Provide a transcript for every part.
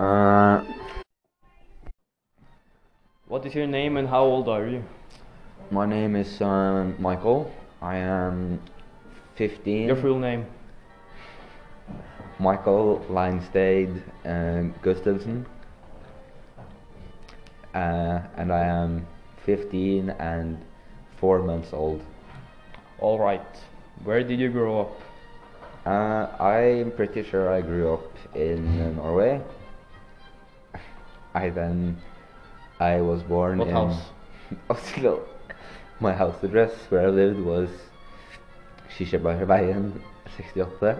Uh, What is your name and how old are you? my name is um, Michael. I am 15. Your full name? Michael Langstad uh, Gustafsson. Uh, and I am 15 and 4 months old. Alright. Where did you grow up? Uh, I'm pretty sure I grew up in Norway. I then I was born What in house? Oslo. My house address where I lived was Kirsebærveien 68.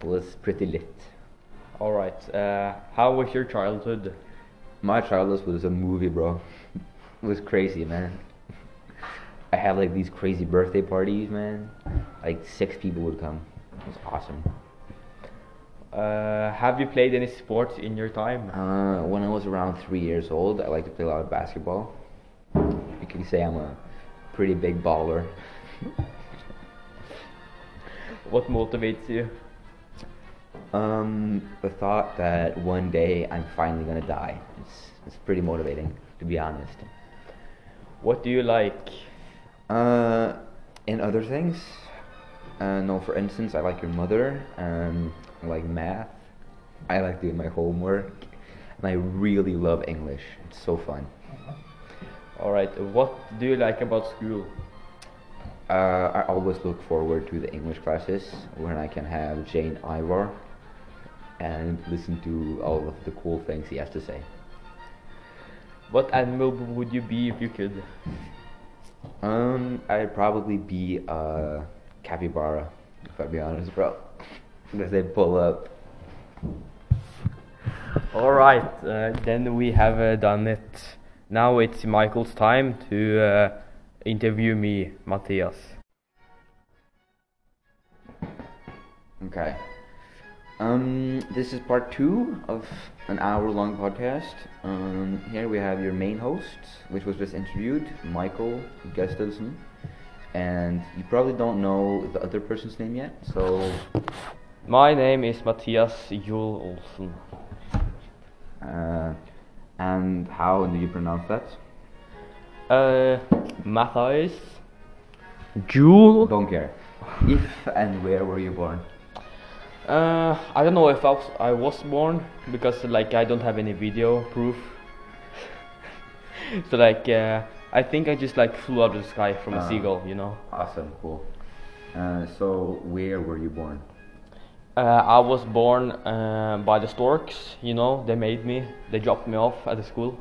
It was pretty lit. Alright. Uh, how was your childhood? My childhood was a movie, bro. It was crazy, man. I had like these crazy birthday parties, man. Like six people would come. It was awesome. Uh, have you played any sports in your time? Uh, when I was around three years old, I liked to play a lot of basketball. You can say I'm a pretty big baller. What motivates you? Um, the thought that one day I'm finally gonna die. It's, it's pretty motivating, to be honest. What do you like? Uh, in other things, uh, no, for instance, I like your mother, um, I like math, I like doing my homework, and I really love English. It's so fun. Alright. What do you like about school? Uh, I always look forward to the English classes when I can have Jane Ivar and listen to all of the cool things he has to say. What animal would you be if you could? Um, I'd probably be a capybara, if I'd be honest, bro. Because they pull up. Alright, uh, then we have uh, done it. Now it's Michael's time to uh, interview me, Matthias. Okay. Um, this is part two of an hour-long podcast. Um, here we have your main host, which was just interviewed, Michael Gustafsson, and you probably don't know the other person's name yet. So, My name is Matthias Jul Olsen. uh, and how do you pronounce that? Uh, Matthias Jul. Don't care. If and where were you born? Uh, I don't know if I was, I was born because like I don't have any video proof. so like uh, I think I just like flew out of the sky from a Ah. seagull, you know. Awesome, cool. Uh, so, where were you born? Uh, I was born uh, by the storks, you know. They made me. They dropped me off at the school.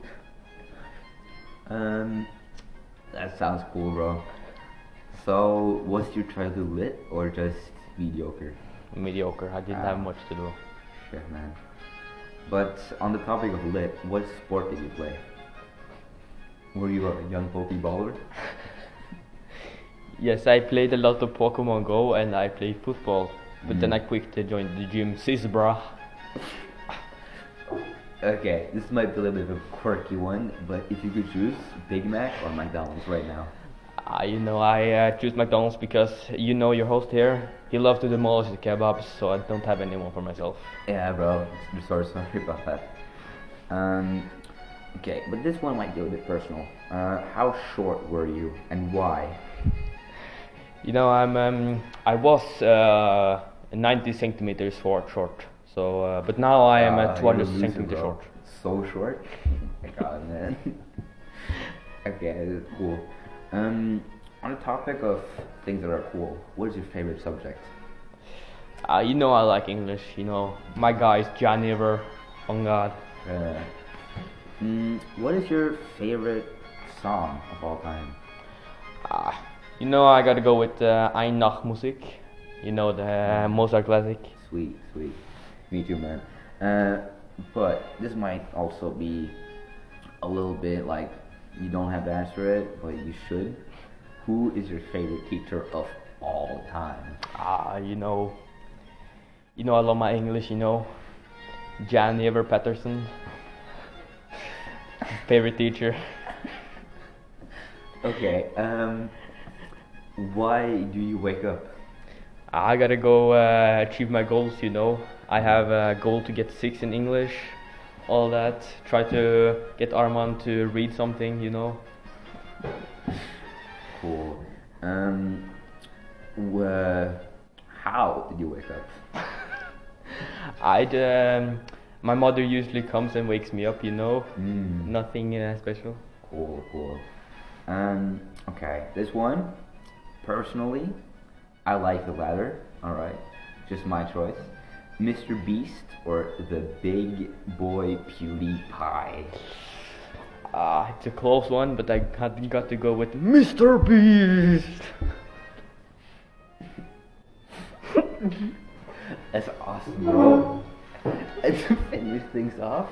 Um, that sounds cool, bro. So, was your childhood lit or just mediocre? Mediocre. I didn't have Ah. much to do. Shit, man. But on the topic of lit, what sport did you play? Were you a young pokey baller? Yes, I played a lot of Pokemon Go and I played football. But then Mm. I quickly joined the gym, Sisbra. Okay, this might be a little bit of a quirky one, but if you could choose Big Mac or McDonald's right now, Uh, you know, I uh, choose McDonald's because you know your host here. He loves to demolish the kebabs, so I don't have anyone for myself. Yeah, bro. I'm sorry, sorry about that. Um, okay, but this one might get a bit personal. Uh, how short were you, and why? You know, I'm um, I was uh, 90 centimeters short, short. So, uh, but now I am Ah, uh, you're 200 centimeters short. So short. God, man. okay, cool. Um, on the topic of things that are cool, what is your favorite subject? Uh, you know, I like English. You know, my guy is John Ever. On God. Uh, mm, what is your favorite song of all time? Ah, you know, I gotta go with uh, Ein Nachtmusik. You know, the uh, Mozart classic. Sweet, sweet. Me too, man. Uh, but this might also be a little bit like you don't have to answer it, but you should. Who is your favorite teacher of all time? Ah, you know, you know, I love my English. You know, Jan Ever Patterson. Favorite teacher. Okay. Um, why do you wake up? I gotta go uh, achieve my goals, you know. I have a goal to get six in English, all that. Try to get Armand to read something, you know. Cool. Um, wha- how did you wake up? I'd, um, my mother usually comes and wakes me up, you know. Mm. Nothing uh, special. Cool, cool. Um, okay, this one, personally, I like the latter. All right, just my choice. Mr. Beast or the Big Boy PewDiePie? Ah, it's a close one, but I got, got to go with Mr. Beast. That's awesome, bro. and to finish things off,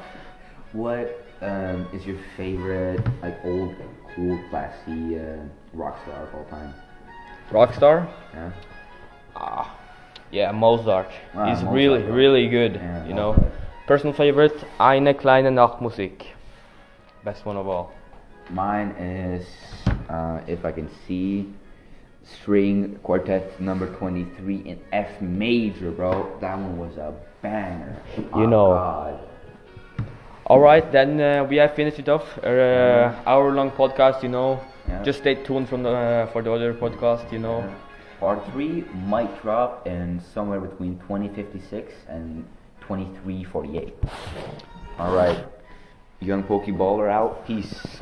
what um, is your favorite, like old, cool, classy uh, rock star of all time? Rockstar? Yeah. Ah, yeah, Mozart. Ah, He's Mozart, really, really good. Yeah, you know, personal favorite, Eine kleine Nachtmusik. Best one of all. Mine is, uh, if I can see, string quartet number 23 in F major, bro. That one was a banger. You Oh, know. God. All right, then uh, we have finished it off. Uh, hour-long podcast, you know. Yeah. Just stay tuned from the, uh, for the other podcast, you know. Part 3 might drop in somewhere between 2056 and 2348. Alright. Young Pokeballer out. Peace.